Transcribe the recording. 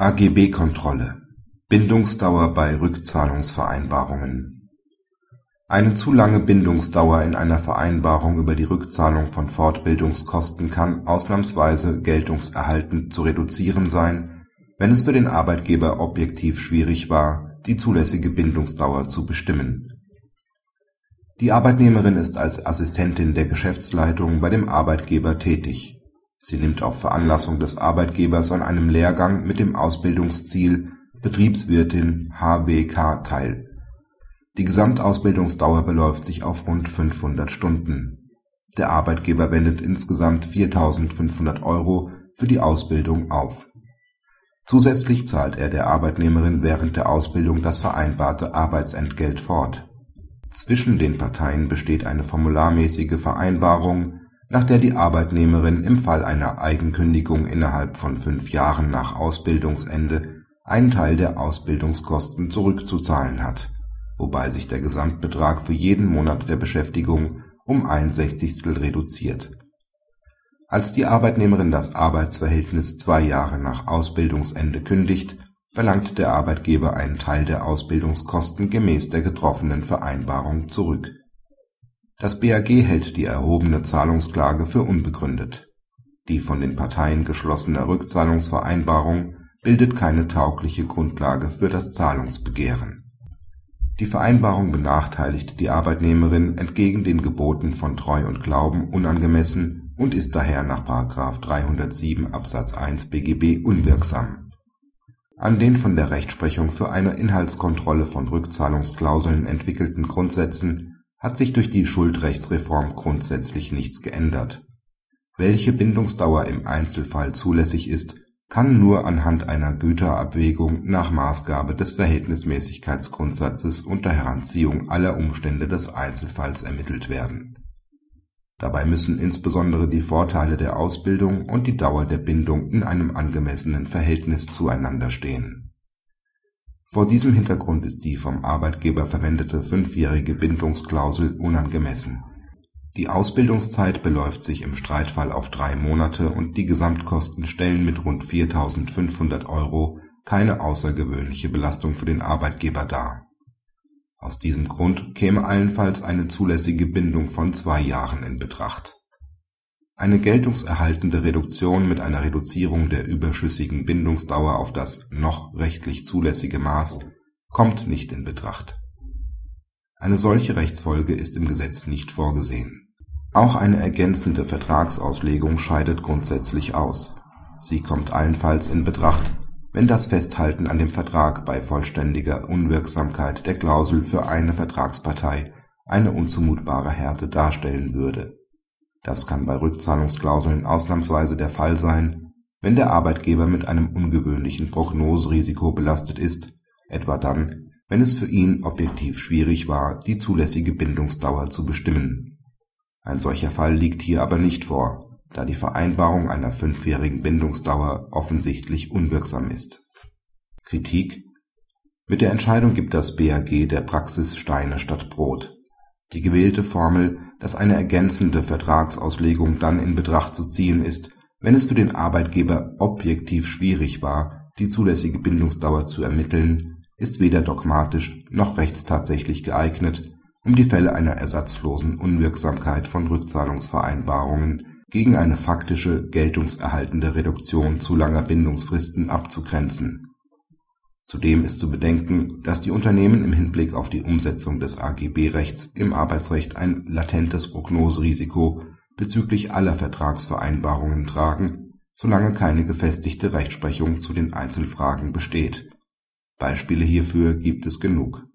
AGB-Kontrolle Bindungsdauer bei Rückzahlungsvereinbarungen Eine zu lange Bindungsdauer in einer Vereinbarung über die Rückzahlung von Fortbildungskosten kann ausnahmsweise geltungserhaltend zu reduzieren sein, wenn es für den Arbeitgeber objektiv schwierig war, die zulässige Bindungsdauer zu bestimmen. Die Arbeitnehmerin ist als Assistentin der Geschäftsleitung bei dem Arbeitgeber tätig Sie nimmt auf Veranlassung des Arbeitgebers an einem Lehrgang mit dem Ausbildungsziel Betriebswirtin (HWK) teil. Die Gesamtausbildungsdauer beläuft sich auf rund 500 Stunden. Der Arbeitgeber wendet insgesamt 4.500 Euro für die Ausbildung auf. Zusätzlich zahlt er der Arbeitnehmerin während der Ausbildung das vereinbarte Arbeitsentgelt fort. Zwischen den Parteien besteht eine formularmäßige Vereinbarung nach der die Arbeitnehmerin im Fall einer Eigenkündigung innerhalb von fünf Jahren nach Ausbildungsende einen Teil der Ausbildungskosten zurückzuzahlen hat, wobei sich der Gesamtbetrag für jeden Monat der Beschäftigung um ein Sechzigstel reduziert. Als die Arbeitnehmerin das Arbeitsverhältnis zwei Jahre nach Ausbildungsende kündigt, verlangt der Arbeitgeber einen Teil der Ausbildungskosten gemäß der getroffenen Vereinbarung zurück das BAG hält die erhobene Zahlungsklage für unbegründet. Die von den Parteien geschlossene Rückzahlungsvereinbarung bildet keine taugliche Grundlage für das Zahlungsbegehren. Die Vereinbarung benachteiligt die Arbeitnehmerin entgegen den Geboten von Treu und Glauben unangemessen und ist daher nach § 307 Absatz 1 BGB unwirksam. An den von der Rechtsprechung für eine Inhaltskontrolle von Rückzahlungsklauseln entwickelten Grundsätzen hat sich durch die Schuldrechtsreform grundsätzlich nichts geändert. Welche Bindungsdauer im Einzelfall zulässig ist, kann nur anhand einer Güterabwägung nach Maßgabe des Verhältnismäßigkeitsgrundsatzes unter Heranziehung aller Umstände des Einzelfalls ermittelt werden. Dabei müssen insbesondere die Vorteile der Ausbildung und die Dauer der Bindung in einem angemessenen Verhältnis zueinander stehen vor diesem Hintergrund ist die vom Arbeitgeber verwendete fünfjährige Bindungsklausel unangemessen. Die Ausbildungszeit beläuft sich im Streitfall auf drei Monate und die Gesamtkosten stellen mit rund 4.500 Euro keine außergewöhnliche Belastung für den Arbeitgeber dar. Aus diesem Grund käme allenfalls eine zulässige Bindung von zwei Jahren in Betracht eine geltungserhaltende Reduktion mit einer Reduzierung der überschüssigen Bindungsdauer auf das noch rechtlich zulässige Maß kommt nicht in Betracht. Eine solche Rechtsfolge ist im Gesetz nicht vorgesehen. Auch eine ergänzende Vertragsauslegung scheidet grundsätzlich aus. Sie kommt allenfalls in Betracht, wenn das Festhalten an dem Vertrag bei vollständiger Unwirksamkeit der Klausel für eine Vertragspartei eine unzumutbare Härte darstellen würde das kann bei Rückzahlungsklauseln ausnahmsweise der Fall sein, wenn der Arbeitgeber mit einem ungewöhnlichen Prognoserisiko belastet ist, etwa dann, wenn es für ihn objektiv schwierig war, die zulässige Bindungsdauer zu bestimmen. Ein solcher Fall liegt hier aber nicht vor, da die Vereinbarung einer fünfjährigen Bindungsdauer offensichtlich unwirksam ist. Kritik Mit der Entscheidung gibt das BAG der Praxis Steine statt Brot die gewählte Formel, dass eine ergänzende Vertragsauslegung dann in Betracht zu ziehen ist, wenn es für den Arbeitgeber objektiv schwierig war, die zulässige Bindungsdauer zu ermitteln, ist weder dogmatisch noch rechtstatsächlich geeignet, um die Fälle einer ersatzlosen Unwirksamkeit von Rückzahlungsvereinbarungen gegen eine faktische geltungserhaltende Reduktion zu langer Bindungsfristen abzugrenzen Zudem ist zu bedenken, dass die Unternehmen im Hinblick auf die Umsetzung des AGB-Rechts im Arbeitsrecht ein latentes Prognoserisiko bezüglich aller Vertragsvereinbarungen tragen, solange keine gefestigte Rechtsprechung zu den Einzelfragen besteht. Beispiele hierfür gibt es genug